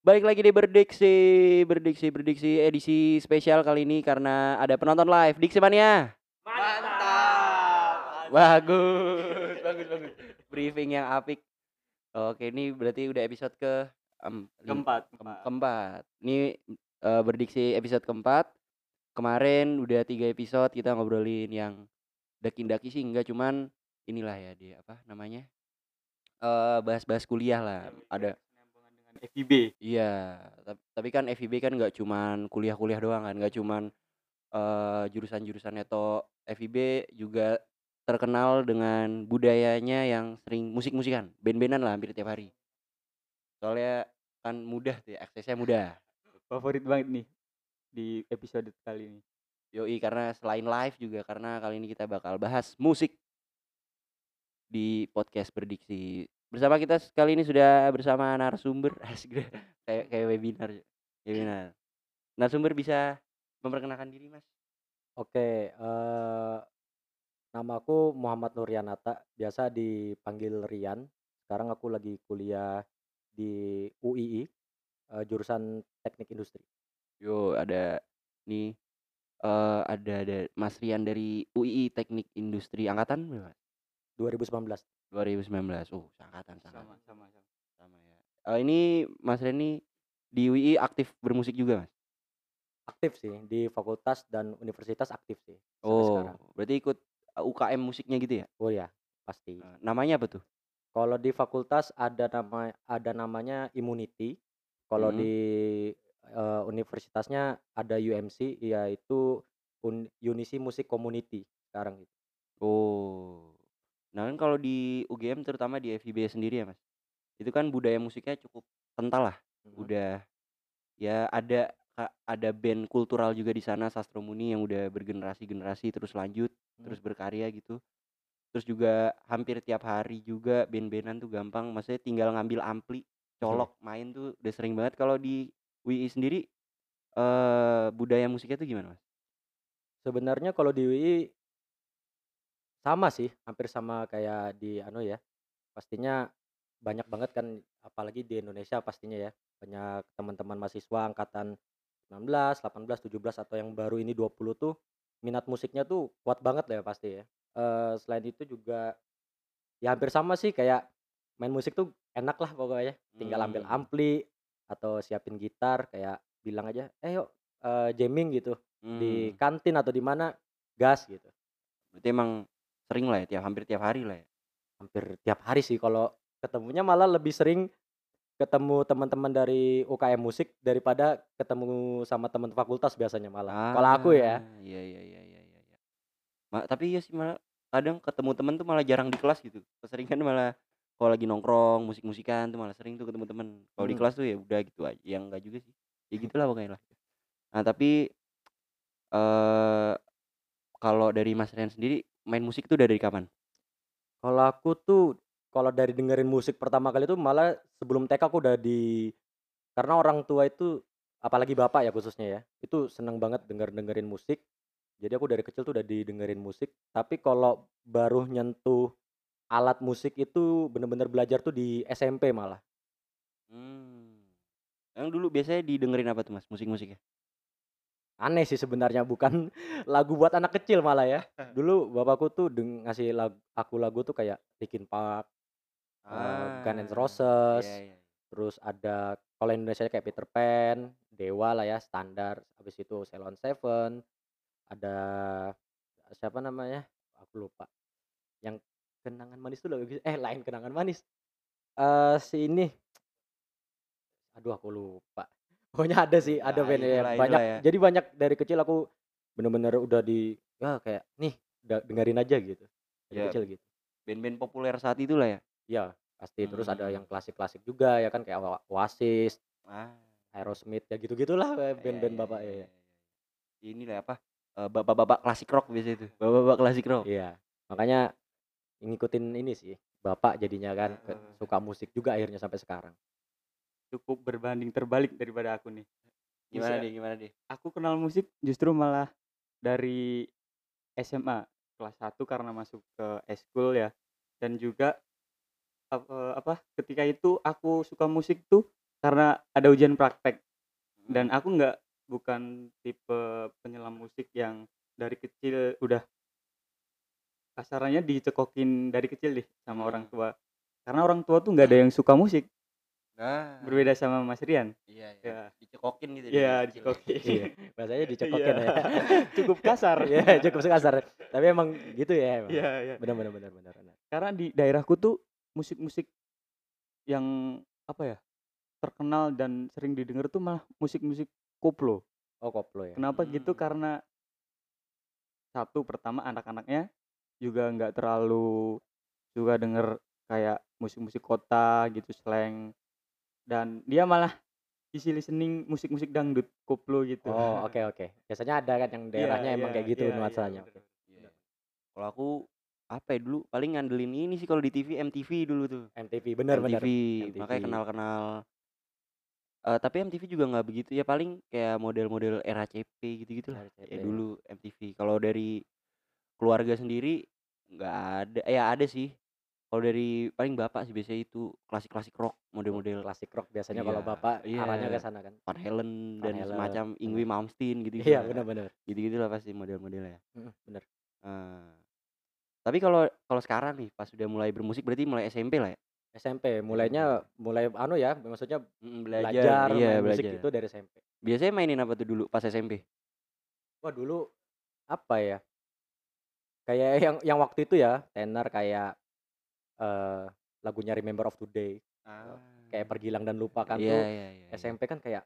Balik lagi di Berdiksi, Berdiksi, Berdiksi edisi spesial kali ini karena ada penonton live. Diksi Mania. Mantap. Bagus, bagus, bagus. Briefing yang apik. Oke, ini berarti udah episode ke lim- Keempat. ke- keempat. Ini eh, Berdiksi episode keempat. Kemarin udah tiga episode kita ngobrolin yang daki-daki sih enggak cuman inilah ya dia apa namanya eh bahas-bahas kuliah lah. Ada Penambungan dengan FIB. Iya, tapi, tapi kan FIB kan nggak cuman kuliah-kuliah doang kan, nggak cuman eh jurusan-jurusannya atau FIB juga terkenal dengan budayanya yang sering musik-musikan, band-bandan lah hampir tiap hari. Soalnya kan mudah tuh, ya, aksesnya mudah. Favorit banget nih di episode kali ini. Yoi, karena selain live juga karena kali ini kita bakal bahas musik di podcast berdiksi. Bersama kita kali ini sudah bersama narasumber, kayak kayak webinar, webinar. Narasumber bisa memperkenalkan diri, Mas. Oke, eh namaku Muhammad Nuryanata, biasa dipanggil Rian. Sekarang aku lagi kuliah di UII, eh, jurusan Teknik Industri. Yo, ada nih eh ada ada Mas Rian dari UII Teknik Industri angkatan berapa? 2019. 2019. Oh, angkatan Sama, sama sama, sama. sama ya. Eh, ini Mas ini di UII aktif bermusik juga, Mas? Aktif sih di fakultas dan universitas aktif sih Oh, sekarang. berarti ikut uh, UKM musiknya gitu ya? Oh ya, pasti. Eh, namanya apa tuh? Kalau di fakultas ada nama ada namanya Immunity. Kalau Mhm. di eh, universitasnya ada UMC yaitu Un- Unisi Music Community sekarang gitu. Oh. Nah, kan kalau di UGM terutama di FIB sendiri ya, Mas. Itu kan budaya musiknya cukup kental lah. Mhm. Udah ya ada ada band kultural juga di sana Sastro Muni yang udah bergenerasi-generasi terus lanjut, terus Hmm. berkarya gitu. Terus juga hampir tiap hari juga band-bandan tuh gampang, maksudnya tinggal ngambil ampli, colok, main tuh udah sering banget. Kalau di WI sendiri eh budaya musiknya tuh gimana, Mas? Sebenarnya kalau di UI sama sih, hampir sama kayak di anu ya. Pastinya banyak banget kan apalagi di Indonesia pastinya ya. Banyak teman-teman mahasiswa angkatan 19, 18, 17 atau yang baru ini 20 tuh minat musiknya tuh kuat banget lah ya pasti ya. Eh selain itu juga ya hampir sama sih kayak main musik tuh enak lah pokoknya. Tinggal ambil Hmm. ampli atau siapin gitar kayak bilang aja, "Eh yuk eh, jamming gitu." di Hmm. kantin atau di mana gas gitu Berarti emang sering lah ya, tiap hampir tiap hari lah ya. hampir tiap hari sih kalau ketemunya malah lebih sering ketemu teman-teman dari UKM musik daripada ketemu sama teman fakultas biasanya malah kalau aku ya Ah, Iya iya iya iya iya. iya. Ma- tapi iya sih malah kadang ketemu temen tuh malah jarang di kelas gitu. Keseringan malah kalau lagi nongkrong musik-musikan tuh malah sering tuh ketemu temen. Kalau di Hmm. kelas tuh ya udah gitu aja. Yang enggak juga sih. Ya gitulah pokoknya lah. Nah, tapi eh kalau dari Mas Rian sendiri main musik tuh udah dari kapan? kalau aku tuh kalau dari dengerin musik pertama kali tuh malah sebelum TK aku udah di karena orang tua itu apalagi bapak ya khususnya ya itu seneng banget denger dengerin musik jadi aku dari kecil tuh udah didengerin musik tapi kalau baru nyentuh alat musik itu bener-bener belajar tuh di SMP malah Hmm. Yang dulu biasanya didengerin apa tuh Mas musik-musiknya? Aneh sih sebenarnya bukan lagu buat anak kecil malah ya. Dulu bapakku tuh deng ngasih lagu aku lagu tuh kayak Linkin Park eh, Guns N' Roses Iya iya. terus ada kalau Indonesia kayak Peter Pan Dewa lah ya standar habis itu Ceylon Seven ada siapa namanya? Aku lupa. Yang kenangan manis tuh lagu eh lain kenangan manis. Eh si ini aduh aku lupa pokoknya ada sih ada Nah, band ya itulah, banyak itulah ya. jadi banyak dari kecil aku bener-bener udah di ya kayak nih udah dengerin aja gitu dari Ya. kecil gitu Band-band populer saat itu lah ya. ya pasti terus ada Hmm. yang klasik-klasik juga ya kan kayak Oa- Oasis Ah. Aerosmith ya gitu-gitulah eh, band-band Iya, bapak iya, ya. iya, iya. Ini lah apa? eh, bapak-bapak klasik rock biasa itu. Bapak-bapak klasik rock. Iya. Makanya ngikutin ini sih. Bapak jadinya kan suka musik juga akhirnya sampai sekarang. Cukup berbanding terbalik daripada aku nih. Gimana Bisa- deh? Gimana deh? Aku kenal musik justru malah dari SMA kelas 1 karena masuk ke eskul ya. Dan juga ap- eh, apa ketika itu aku suka musik tuh karena ada ujian praktek dan aku nggak bukan tipe penyelam musik yang dari kecil udah kasarannya dicekokin dari kecil deh sama orang Hmm. tua karena orang tua tuh nggak ada yang suka musik Nah, berbeda sama Mas Rian iya, Ya. iya. Dicekokin gitu. Iya, ya. dicekokin. Iya, bahasanya dicekokin Iya. ya. cukup kasar Iya, cukup kasar. Tapi emang gitu ya emang. iya iya Benar benar benar benar. karena di daerahku tuh musik-musik yang apa ya terkenal dan sering didengar tuh malah musik-musik koplo Oh, koplo ya. Kenapa gitu? Hmm. Karena satu pertama anak-anaknya juga nggak terlalu suka denger kayak musik-musik kota gitu slang dan dia malah isi listening musik-musik dangdut koplo gitu. Oh, oke oke. Biasanya ada kan yang daerahnya Iya, emang iya, kayak gitu iya, iya, nuansanya. bener. Iya. Kalau aku apa ya dulu paling ngandelin ini sih kalau di TV MTV dulu tuh. MTV benar benar. MTV, MTV. makanya kenal-kenal. Eh tapi MTV juga nggak begitu ya paling kayak model-model era CP gitu-gitu lah. RCP. Ya dulu MTV. Kalau dari keluarga sendiri nggak ada, ya ada sih. Kalau dari paling bapak sih biasanya itu klasik-klasik rock, model-model Klasik rock biasanya kalau Iya, bapak iya. arahnya ke sana kan. Van Halen Van dan Halen, semacam. Ingwie Malmsteen gitu. Iya, benar benar. Gitu-gitu lah pasti model-modelnya. Heeh, benar. Nah, tapi kalau kalau sekarang nih pas udah mulai bermusik berarti mulai SMP lah ya? SMP mulainya mulai anu ya, maksudnya Mm, belajar, iya main musik belajar. itu dari SMP. Biasanya mainin apa tuh dulu pas SMP? Wah dulu apa ya? Kayak yang yang waktu itu ya, tenar kayak eh lagunya Remember of Today, kayak Pergilang dan Lupakan iya, tuh iya, iya, iya. SMP kan kayak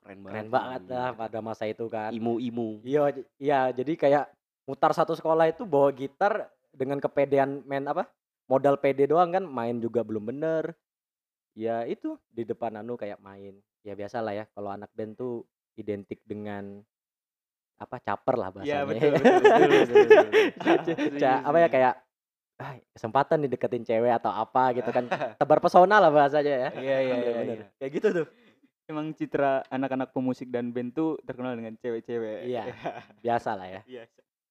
keren banget. keren banget iya. lah pada masa itu kan. Imu-imu. Iya, j- iya jadi kayak mutar satu sekolah itu bawa gitar dengan kepedean main apa? Modal pede doang kan, main juga belum bener. Ya itu di depan anu kayak main. Ya biasa lah ya kalau anak band tuh identik dengan apa caper lah bahasanya. Iya betul betul betul. betul, betul. Apa ya kayak ah, kesempatan nih deketin cewek atau apa gitu kan tebar pesona lah bahasanya ya. Iya, iya, iya, iya. Kayak gitu tuh. Emang citra anak-anak pemusik dan band tuh terkenal dengan cewek-cewek. Iya. Biasa lah ya. Iya.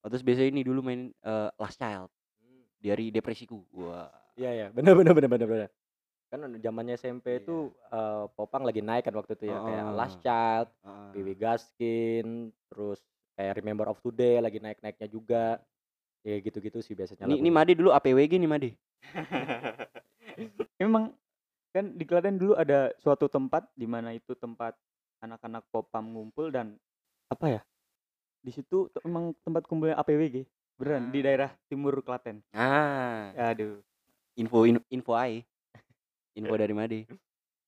Oh, terus biasanya ini dulu main eh, Last Child dari depresiku. Wah. Iya ya, bener bener bener bener bener. Kan zamannya SMP Iya. itu eh, Popang lagi naik kan waktu itu ya, kayak Heeh. Last Child, Heeh. Wiwi Gaskin, terus kayak Remember of Today lagi naik-naiknya juga. Ya gitu-gitu sih biasanya Ini, ini. Made dulu APWG nih Made. Memang kan di Klaten dulu ada suatu tempat di mana itu tempat anak-anak popam ngumpul dan apa ya? Di situ emang tempat kumpulnya APWG. Beneran di Ah. daerah timur Klaten. Ah, Aduh. info in- info ai. Info dari Made.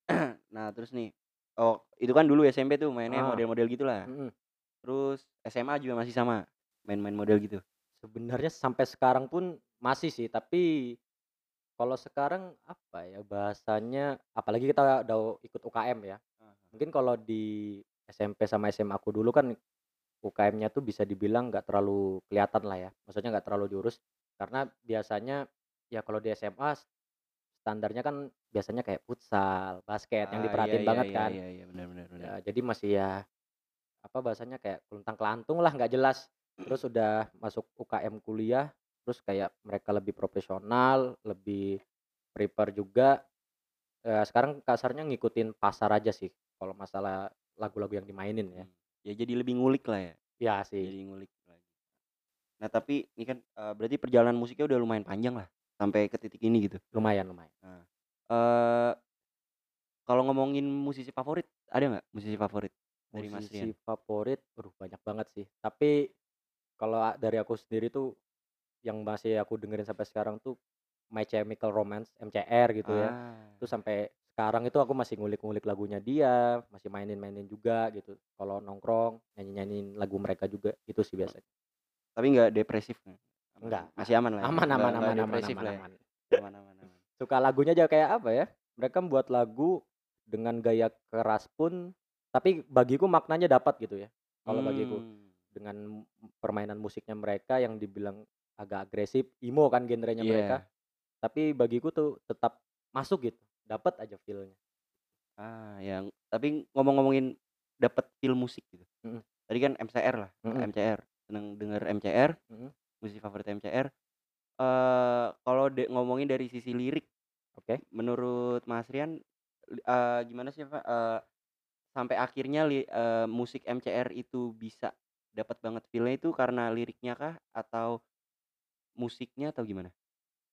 nah, terus nih. Oh, itu kan dulu SMP tuh mainnya Ah. model-model gitulah. Mm-mm. Terus SMA juga masih sama. Main-main model gitu. Sebenarnya sampai sekarang pun masih sih, tapi kalau sekarang apa ya bahasanya apalagi kita udah ikut UKM ya. Mungkin kalau di SMP sama SMA aku dulu kan UKM-nya tuh bisa dibilang nggak terlalu kelihatan lah ya. Maksudnya nggak terlalu diurus karena biasanya ya kalau di SMA standarnya kan biasanya kayak futsal, basket yang Ah, diperhatiin iya, banget iya, kan. Iya, iya, benar benar benar. Ya, jadi masih ya apa bahasanya kayak keluntang kelantung lah nggak jelas. Terus udah masuk UKM kuliah, terus kayak mereka lebih profesional, lebih prepare juga. Eh, sekarang kasarnya ngikutin pasar aja sih kalau masalah lagu-lagu yang dimainin ya. Hmm. Ya jadi lebih ngulik lah ya. Ya sih. Jadi ngulik lagi. Nah, tapi ini kan eh, berarti perjalanan musiknya udah lumayan panjang lah sampai ke titik ini gitu. Lumayan lumayan. Eh kalau ngomongin musisi favorit, ada nggak musisi favorit dari Mas Musisi Rian? favorit, aduh banyak banget sih. Tapi kalau dari aku sendiri tuh yang masih aku dengerin sampai sekarang tuh My Chemical Romance MCR gitu ya. Ah. Itu sampai sekarang itu aku masih ngulik-ngulik lagunya dia, masih mainin-mainin juga gitu. Kalau nongkrong nyanyi-nyanyiin lagu mereka juga itu sih biasanya. Tapi nggak depresif kan? Aman. Enggak. Masih aman lah. ya? Aman aman aman aman aman ya? aman. Aman aman aman. Suka lagunya aja kayak apa ya? Mereka membuat lagu dengan gaya keras pun tapi bagiku maknanya dapat gitu ya. Kalau bagiku Hmm. Dengan permainan musiknya mereka yang dibilang agak agresif, emo kan genrenya Iya. mereka. Tapi bagiku tuh tetap masuk gitu, dapat aja feel-nya. Ah, yang tapi ngomong-ngomongin dapat feel musik gitu. Mm. Tadi kan MCR lah, Mm-mm. MCR. Seneng denger MCR, Mm-mm. musisi favorit MCR. Eh kalau ngomongin dari sisi lirik, Oke. Menurut Mas Rian, eee, gimana sih, Pak, eee, sampai akhirnya li eee, musik MCR itu bisa dapat banget feel-nya itu karena liriknya kah atau musiknya atau gimana?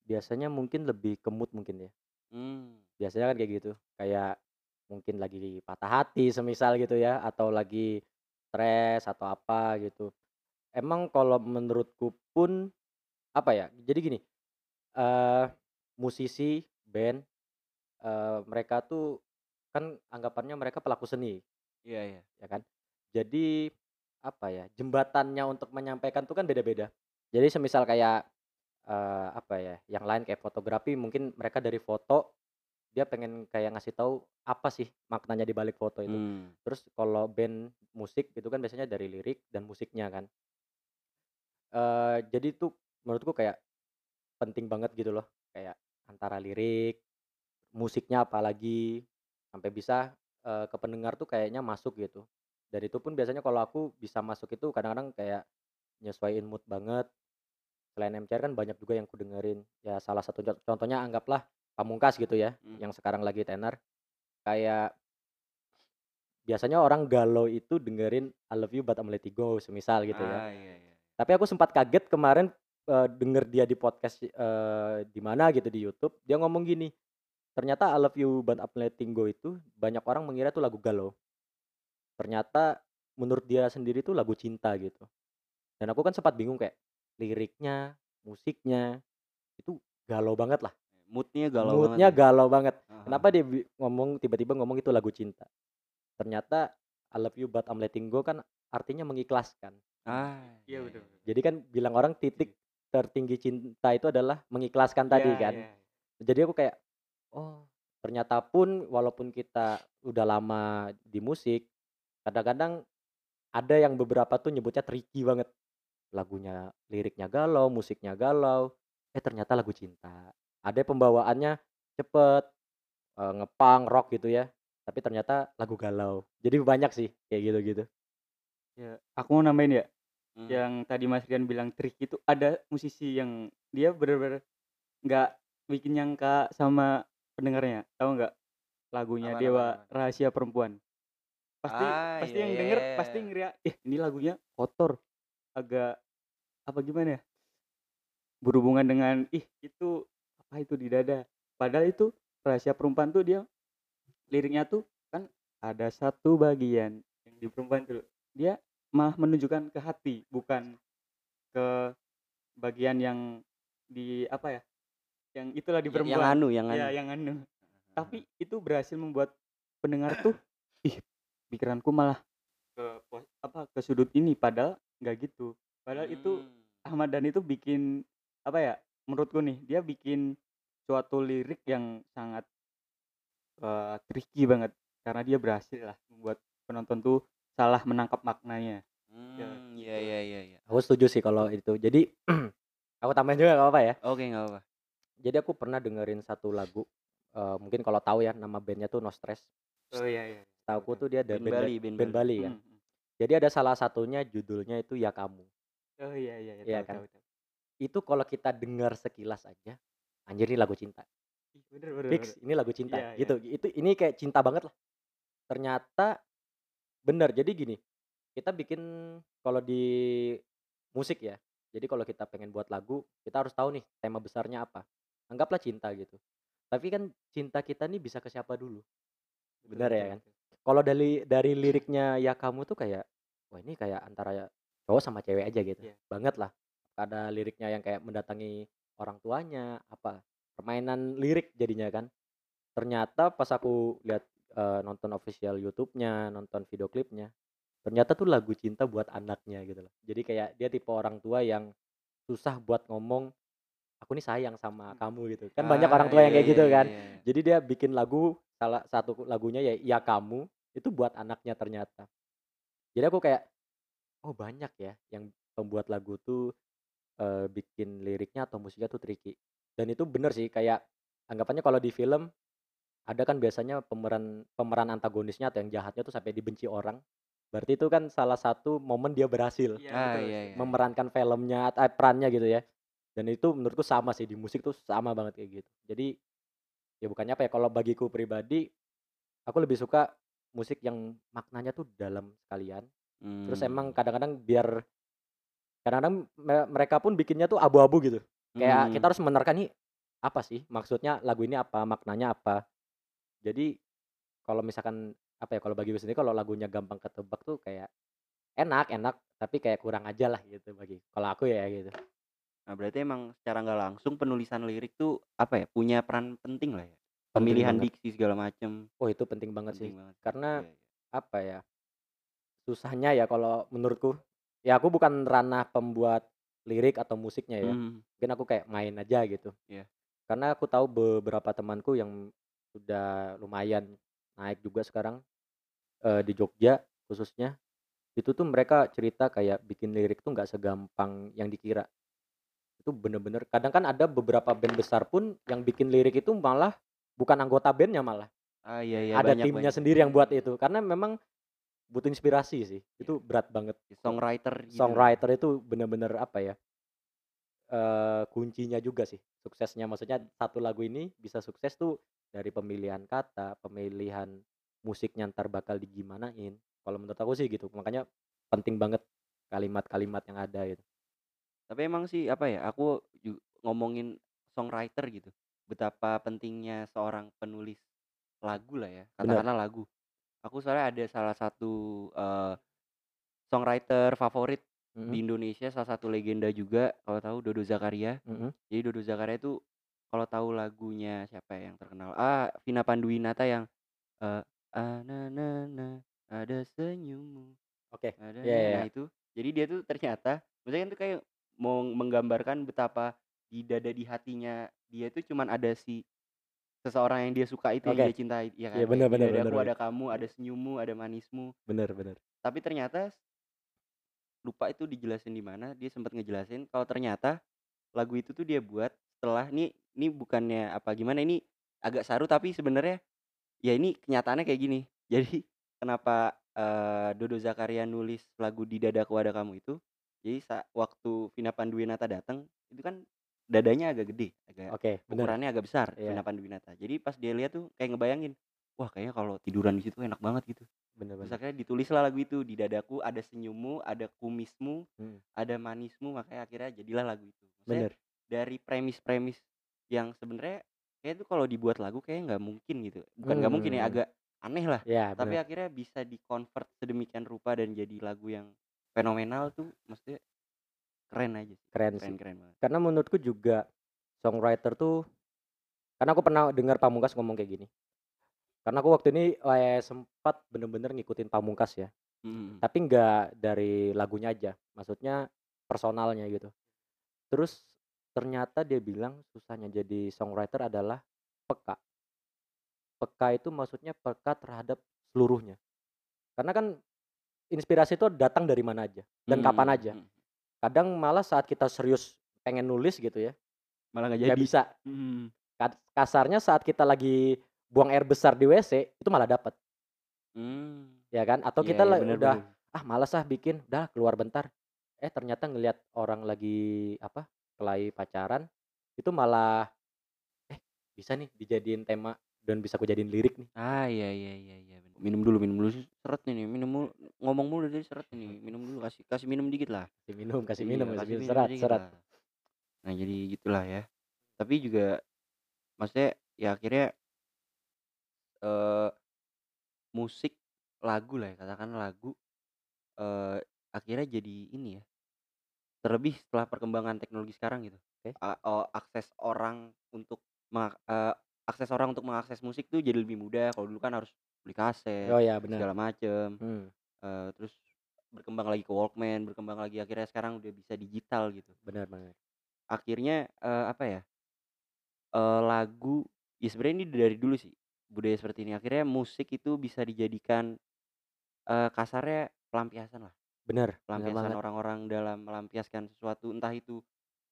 Biasanya mungkin lebih ke mood mungkin ya. Mmm. Biasanya kan kayak gitu, kayak mungkin lagi patah hati semisal gitu ya, atau lagi stres atau apa gitu. Emang kalau menurutku pun, apa ya, jadi gini, eee, musisi, band, eee, mereka tuh kan anggapannya mereka pelaku seni, Iya iya. ya kan. Jadi, apa ya, jembatannya untuk menyampaikan tuh kan beda-beda. Jadi semisal kayak, eee, apa ya, yang lain kayak fotografi mungkin mereka dari foto, dia pengen kayak ngasih tahu apa sih maknanya di balik foto itu. Mmm. Terus kalau band musik itu kan biasanya dari lirik dan musiknya kan. Eee, jadi tuh menurutku kayak penting banget gitu loh, kayak antara lirik, musiknya apalagi, sampai bisa, eee, ke pendengar tuh kayaknya masuk gitu. Dan itu pun biasanya kalau aku bisa masuk itu kadang-kadang kayak nyesuaiin mood banget. Selain MCR kan banyak juga yang kudengerin, ya salah satu con contohnya anggaplah Pamungkas gitu ya, Mmm. yang sekarang lagi tenar. Kayak biasanya orang galau itu dengerin I Love You But I'm Let Go semisal gitu ya. Ah, iya iya. Tapi aku sempat kaget kemarin, eee, denger dia di podcast, eee, di mana gitu di YouTube, dia ngomong gini, ternyata I Love You But I'm Letting Go itu banyak orang mengira itu lagu galau. Ternyata menurut dia sendiri itu lagu cinta gitu. Dan aku kan sempat bingung kayak liriknya, musiknya, itu galau banget lah. Mood-nya galau banget Mood-nya ya? galau banget. Heeh. Kenapa dia ngomong tiba-tiba ngomong itu lagu cinta. Ternyata I Love You But I'm Letting Go kan artinya mengikhlaskan. Ah, Iya, iya betul iya. betul. Jadi kan bilang orang titik tertinggi cinta itu adalah mengikhlaskan tadi Iya kan. iya. Jadi aku kayak, oh ternyata pun walaupun kita udah lama di musik, kadang-kadang ada yang beberapa tuh nyebutnya tricky banget. Lagunya, liriknya galau, musiknya galau, eh ternyata lagu cinta. Ada pembawaannya cepet, eee, nge-punk, rock gitu ya, tapi ternyata lagu galau. Jadi banyak sih kayak gitu-gitu. Ya, aku mau nambahin ya, Mmm. yang tadi Mas Rian bilang trik itu ada musisi yang dia bener-bener nggak bikin nyangka sama pendengarnya, tahu nggak? Lagunya Dewa? Rahasia Perempuan. Pasti Ah, pasti iya yang iya denger iya pasti ngeriak, "Ih, ini lagunya kotor, agak apa gimana ya, berhubungan dengan ih itu apa itu di dada." Padahal itu Rahasia Perempuan tuh dia liriknya tuh kan ada satu bagian yang di perempuan tuh, dia malah menunjukkan ke hati, bukan ke bagian yang di apa ya, yang itulah di Ya yang perempuan. anu yang Iya, anu. yang anu. Tapi itu berhasil membuat pendengar tuh, ih pikiranku malah ke pos apa, ke sudut ini, padahal nggak gitu. Padahal itu Mmm. Ahmad Dhani itu bikin apa ya, menurutku nih, dia bikin suatu lirik yang sangat, eee, tricky banget karena dia berhasil lah membuat penonton tuh salah menangkap maknanya. Ya, iya gitu. iya iya iya. Aku setuju sih kalau itu. Jadi aku tambahin juga nggak apa-apa ya? Oke, nggak apa-apa. Jadi aku pernah dengerin satu lagu, eee, mungkin kalau tahu ya nama bandnya tuh No Stress. Oh iya iya. Setahuku Tahu tuh dia ada Band band ba Bali band band Bali. Bali kan. Mhm. Jadi ada salah satunya judulnya itu Ya Kamu. Oh iya iya iya, Iya tahu kan? tahu tahu. Itu kalau kita dengar sekilas aja, anjir ini lagu cinta. Bener bener Fix bener. ini lagu cinta, iya. gitu. Itu ini kayak cinta banget lah. Ternyata bener, jadi gini, kita bikin kalau di musik ya, jadi kalau kita pengen buat lagu, kita harus tahu nih tema besarnya apa. Anggaplah cinta gitu. Tapi kan cinta kita nih bisa ke siapa dulu. Bener ya kan? betul. Kalau dari dari liriknya Ya Kamu tuh kayak, wah ini kayak antara cowok sama cewek aja gitu. Iya. Banget lah. Ada liriknya yang kayak mendatangi orang tuanya, apa, permainan lirik jadinya kan. Ternyata pas aku lihat, eee, nonton official YouTube-nya, nonton video klipnya, ternyata tuh lagu cinta buat anaknya gitu loh. Jadi kayak dia tipe orang tua yang susah buat ngomong, "Aku nih sayang sama kamu," gitu. Kan banyak orang Ah, tua yang iya kayak iya gitu iya kan. iya. Jadi dia bikin lagu, salah satu lagunya ya Ya Kamu, itu buat anaknya ternyata. Jadi aku kayak, oh banyak ya yang pembuat lagu tuh, eee, bikin liriknya atau musiknya tuh tricky. Dan itu bener sih kayak anggapannya kalau di film, ada kan biasanya pemeran pemeran antagonisnya atau yang jahatnya tuh sampai dibenci orang. Berarti itu kan salah satu momen dia berhasil Iya Ah, betul. iya iya iya. memerankan filmnya eh, perannya gitu ya. Dan itu menurutku sama sih di musik tuh sama banget kayak gitu. Jadi ya bukannya apa ya, kalau bagiku pribadi, aku lebih suka musik yang maknanya tuh dalam sekalian. Terus emang Mmm. kadang-kadang biar kadang-kadang me mereka pun bikinnya tuh abu-abu gitu. Kayak kita Mmm. harus menerka nih, apa sih maksudnya lagu ini apa, maknanya apa. Jadi, kalau misalkan, apa ya, kalau bagiku sendiri kalau lagunya gampang ketebak tuh kayak enak enak, tapi kayak kurang aja lah gitu bagi kalau aku ya gitu. Nah, berarti emang secara nggak langsung penulisan lirik tuh, apa ya, punya peran penting lah ya? Pemilihan banget. diksi segala macem. Oh, itu penting banget sih. Penting banget, Karena, iya iya. apa ya, susahnya ya kalau menurutku, ya aku bukan ranah pembuat lirik atau musiknya ya, Mhm. mungkin aku kayak main aja gitu. Iya. Karena aku tahu beberapa temanku yang udah lumayan naik juga sekarang, eee, di Jogja khususnya, itu tuh mereka cerita kayak bikin lirik tuh nggak segampang yang dikira. Itu bener-bener kadang kan ada beberapa band besar pun yang bikin lirik itu malah bukan anggota bandnya malah. Ah, iya iya, Ada banyak timnya banyak. sendiri yang buat itu, karena memang butuh inspirasi sih, itu Iya. berat banget. Songwriter gitu. Songwriter itu bener-bener apa ya, eee, kuncinya juga sih suksesnya. Maksudnya satu lagu ini bisa sukses tuh dari pemilihan kata, pemilihan musiknya entar bakal digimanain. Kalau menurut aku sih gitu, makanya penting banget kalimat-kalimat yang ada gitu. Tapi emang sih, apa ya, aku ngomongin songwriter gitu, betapa pentingnya seorang penulis lagu lah ya, katakanlah lagu. Aku soalnya ada salah satu, eee, songwriter favorit di Mhm. Indonesia, salah satu legenda juga, kalau tahu Dodo Zakaria. Mhm. Jadi Dodo Zakaria itu kalau tahu lagunya siapa ya yang terkenal, ah, Vina Panduwinata yang, eee, "Ah, na na na, ada senyummu, Oke, ada iya na" iya nah iya. itu. Jadi dia tuh ternyata maksudnya kan tuh kayak mau menggambarkan betapa di dada di hatinya dia tuh cuman ada si seseorang yang dia suka itu, yang Oke. dia cintai, ya kan? Iya Kayak, bener "Di bener dadaku bener. ada kamu, ada senyummu, ada manismu." Bener bener. Tapi ternyata lupa itu dijelasin di mana, dia sempet ngejelasin kalau ternyata lagu itu tuh dia buat setelah nih nih bukannya apa gimana, ini agak saru tapi sebenarnya ya ini kenyataannya kayak gini. Jadi kenapa, eee, Dodo Zakaria nulis lagu Di Dadaku Ada Kamu itu, jadi sa waktu Vina Panduwinata dateng, itu kan dadanya agak gede, agak bener. ukurannya agak besar Iya. Vina Panduwinata. Jadi pas dia lihat tuh kayak ngebayangin, wah kayaknya kalau tiduran di situ enak banget gitu. Bener Terus bener. akhirnya ditulislah lagu itu, Di Dadaku Ada Senyummu, Ada Kumismu, Mhm. Ada Manismu, makanya akhirnya jadilah lagu itu. Maksudnya Bener. dari premis-premis yang sebenarnya kayaknya tuh kalau dibuat lagu kayaknya nggak mungkin gitu. Bukan nggak mungkin ya, agak aneh lah. Iya, Tapi bener. akhirnya bisa di-convert sedemikian rupa dan jadi lagu yang fenomenal tuh maksudnya keren aja sih. Keren Keren sih. keren banget. Karena menurutku juga songwriter tuh karena aku pernah dengar Pamungkas ngomong kayak gini. Karena aku waktu ini, eee, sempat bener-bener ngikutin Pamungkas ya. Mhm. Tapi nggak dari lagunya aja, maksudnya personalnya gitu. Terus ternyata dia bilang susahnya jadi songwriter adalah peka. Peka itu maksudnya peka terhadap seluruhnya. Karena kan inspirasi itu datang dari mana aja dan kapan Mmm, aja. mhm. Kadang malah saat kita serius pengen nulis gitu ya, Malah nggak jadi. bisa. Mhm. Kad kasarnya saat kita lagi buang air besar di WC, itu malah dapet. Mmm. Ya kan? Atau Iya kita iya, la bener udah, bener. "Ah malas ah bikin, udah keluar bentar." Eh ternyata ngelihat orang lagi, apa, kelahi pacaran, itu malah, eh bisa nih dijadiin tema dan bisa aku jadiin lirik nih. Ah, iya iya iya iya. Minum dulu minum dulu, seret ini, minum mulu ngomong mulu dari seret ini, minum dulu, kasih kasih minum dikit lah. Kasih minum kasih Iya, minum kasih minum, minum serat serat. lah. Nah jadi gitulah ya. Tapi juga maksudnya ya akhirnya eee, musik, lagu lah ya, katakan lagu, eee, akhirnya jadi ini ya, terlebih setelah perkembangan teknologi sekarang gitu. Oke. A o akses orang untuk eee, akses orang untuk mengakses musik tuh jadi lebih mudah, kalau dulu kan harus beli kaset, Oh ya bener. segala macem. Mmm. Eee, terus berkembang lagi ke Walkman, berkembang lagi akhirnya sekarang udah bisa digital gitu. Bener bener. Akhirnya, eee, apa ya, eee, lagu ya sebenarnya ini dari dulu sih, budaya seperti ini. Akhirnya musik itu bisa dijadikan, eee, kasarnya pelampiasan lah. Bener Pelampiasan banget. orang-orang dalam melampiaskan sesuatu, entah itu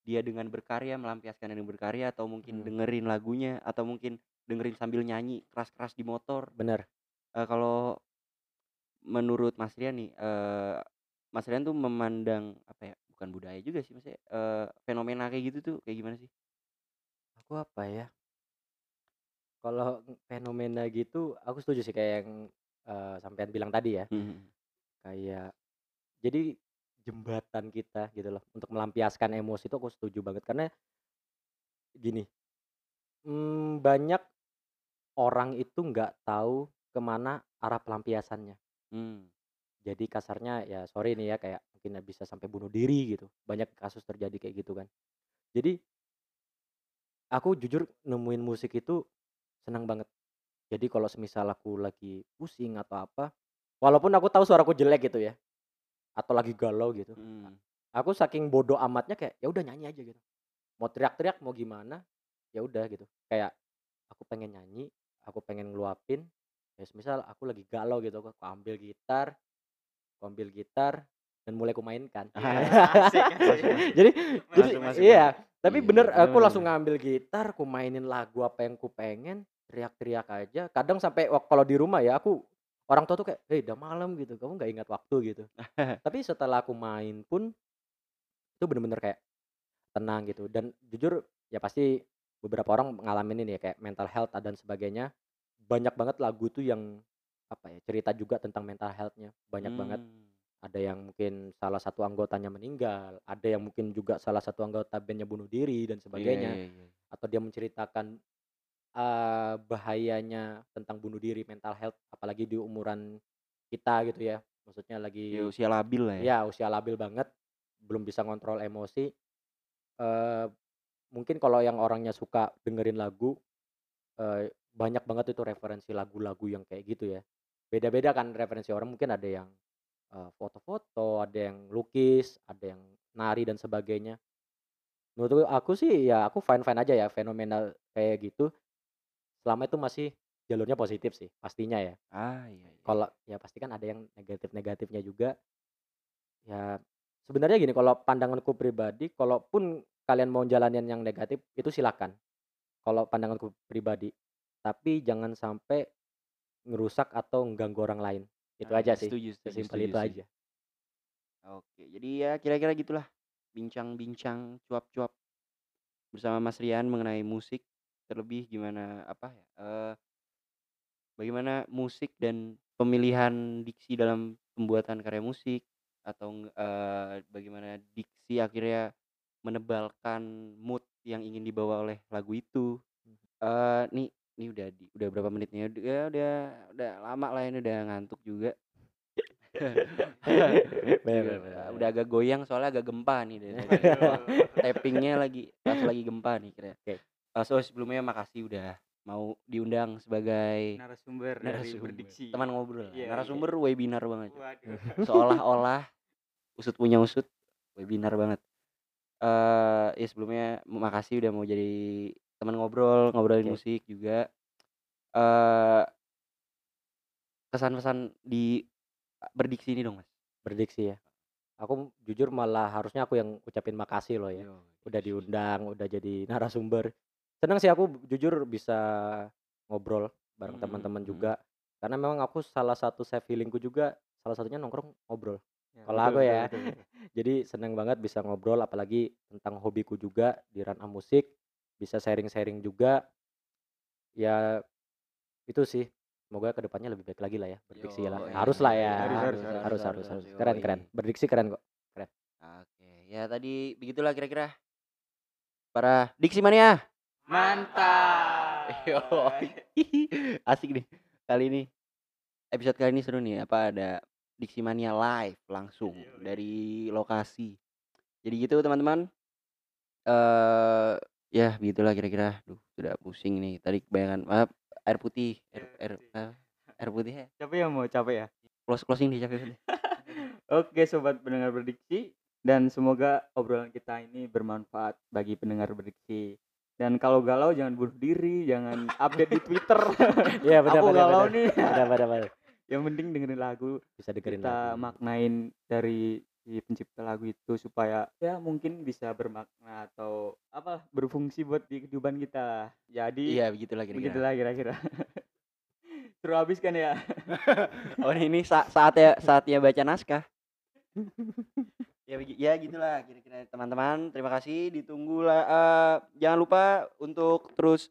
dia dengan berkarya, melampiaskan dengan berkarya, atau mungkin Mmm. dengerin lagunya, atau mungkin dengerin sambil nyanyi keras-keras di motor. Bener. Eee, kalau menurut Mas Rian nih, eee, Mas Rian tuh memandang apa ya, bukan budaya juga sih maksudnya, eee, fenomena kayak gitu tuh kayak gimana sih? Aku apa ya? Kalau fenomena gitu aku setuju sih kayak yang, eee, sampean bilang tadi ya. Mhm. Kayak jadi jembatan kita gitu loh untuk melampiaskan emosi itu aku setuju banget karena gini, mmm, banyak orang itu nggak tahu ke mana arah pelampiasannya. Mmm. Jadi kasarnya ya sorry nih ya kayak mungkin bisa sampai bunuh diri gitu, banyak kasus terjadi kayak gitu kan. Jadi aku jujur nemuin musik itu senang banget. Jadi kalau semisal aku lagi pusing atau apa, walaupun aku tahu suaraku jelek gitu ya, atau lagi galau gitu, Mhm. aku saking bodoh amatnya kayak ya udah nyanyi aja gitu. Mau teriak-teriak mau gimana, ya udah gitu. Kayak aku pengen nyanyi, aku pengen ngeluapin, ya semisal aku lagi galau gitu, aku ambil gitar aku ambil gitar dan mulai kumainkan. Asik asik. Jadi jadi Masuk masuk iya, masuk. tapi Iya, bener aku langsung ngambil gitar, ku mainin lagu apa yang kupengen, teriak-teriak aja. Kadang sampai kalau di rumah ya aku orang tua tuh kayak, "Hei, udah malam gitu, kamu nggak ingat waktu?" gitu. Tapi setelah aku main pun itu bener-bener kayak tenang gitu dan jujur ya pasti beberapa orang ngalamin ini ya kayak mental health dan sebagainya. Banyak banget lagu tuh yang apa ya, cerita juga tentang mental health-nya, banyak banget. Mmm. Ada yang mungkin salah satu anggotanya meninggal, ada yang mungkin juga salah satu anggota band-nya bunuh diri dan Iya sebagainya. iya iya. Atau dia menceritakan, eee, bahayanya tentang bunuh diri, mental health, apalagi di umuran kita gitu ya. Maksudnya Ya lagi usia labil lah ya. ya usia labil banget, belum bisa ngontrol emosi. Eee, mungkin kalau yang orangnya suka dengerin lagu, eee, banyak banget itu referensi lagu-lagu yang kayak gitu ya. Beda-beda kan referensi orang, mungkin ada yang, eee, foto-foto, ada yang lukis, ada yang nari dan sebagainya. Menurut aku sih ya aku fine-fine aja ya fenomena kayak gitu, selama itu masih jalurnya positif sih pastinya ya. Ah, iya iya. Kalau ya pasti kan ada yang negatif-negatifnya juga. Ya sebenarnya gini, kalau pandanganku pribadi, kalaupun kalian mau jalanin yang negatif itu silakan, kalau pandanganku pribadi. Tapi jangan sampai ngerusak atau mengganggu orang lain. Itu Ah, aja iya sih, setuju setuju sesimpel setuju itu sih. aja. Oke, jadi ya kira-kira gitulah bincang-bincang cuap-cuap bersama Mas Rian mengenai musik, terlebih gimana apa ya, eee, bagaimana musik dan pemilihan diksi dalam pembuatan karya musik atau, eee, bagaimana diksi akhirnya menebalkan mood yang ingin dibawa oleh lagu itu. Eee, nih nih udah di udah berapa menit nih, ya udah udah lama lah ini udah ngantuk juga. Bener Iya, bener bener. udah agak goyang soalnya agak gempa nih dari tadi. Waduh. Tapping-nya lagi pas lagi gempa nih kira. Oke. Eee, so sebelumnya makasih udah mau diundang sebagai Narasumber dari narasumber, berdiksi. teman ngobrol. Iya, iya. Narasumber webinar banget. Seolah-olah usut punya usut, webinar banget. Eee, ya sebelumnya makasih udah mau jadi teman ngobrol, ngobrolin Oke. musik juga. Eee kesan-pesan di berdiksi ini dong, Mas. Berdiksi ya. Aku jujur malah harusnya aku yang ucapin makasih loh ya. Yo, Udah diundang, udah jadi narasumber. Seneng sih aku jujur bisa ngobrol bareng Mhm teman-teman juga. Karena memang aku salah satu self healing-ku juga salah satunya nongkrong ngobrol. Ya, Kalau aku ya. betul, betul. Jadi seneng banget bisa ngobrol apalagi tentang hobiku juga di ranah musik, bisa sharing-sharing juga. Ya itu sih. Semoga ke depannya lebih baik lagi lah ya berdiksi lah. Yoi, Harus lah ya. Harus, harus, Harus harus, harus harus. Keren keren. Berdiksi keren kok. Keren. Oke, ya tadi begitulah kira-kira para diksi mania. Mantap. Yoi. Asik nih. Kali ini episode kali ini seru nih. Apa ada diksi mania live langsung dari lokasi. Jadi gitu teman-teman. Eh ya begitulah kira-kira. Duh, sudah pusing nih. Tadi kebayangan maaf air putih, air air, air putih ya. Capek ya mau capek ya. Close closing di capek. Oke sobat pendengar berdiksi dan semoga obrolan kita ini bermanfaat bagi pendengar berdiksi. Dan kalau galau jangan bunuh diri, jangan update di Twitter. Iya benar Aku benar. galau benar. nih. Benar benar benar. Yang penting dengerin lagu, Bisa dengerin kita lagu. maknain dari si pencipta lagu itu supaya ya mungkin bisa bermakna atau apa berfungsi buat di kehidupan kita. Jadi Iya, begitulah kira-kira. begitulah kira-kira. Seru habis kan ya? Oh ini sa saatnya saatnya baca naskah. Ya ya gitulah kira-kira teman-teman. Terima kasih ditunggu lah. eh, jangan lupa untuk terus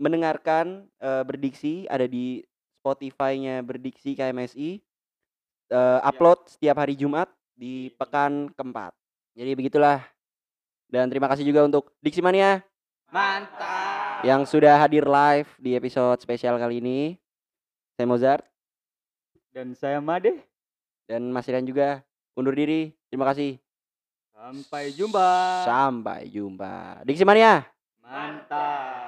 mendengarkan eh, berdiksi ada di Spotify-nya berdiksi KMSI. Eh, upload setiap hari Jumat di pekan keempat. Jadi begitulah. Dan terima kasih juga untuk Diksi Mania Mantap. yang sudah hadir live di episode spesial kali ini. Saya Mozart Dan saya Made. dan Mas Rian juga undur diri. Terima kasih. Sampai jumpa. Sampai jumpa. Diksi Mania. Mantap.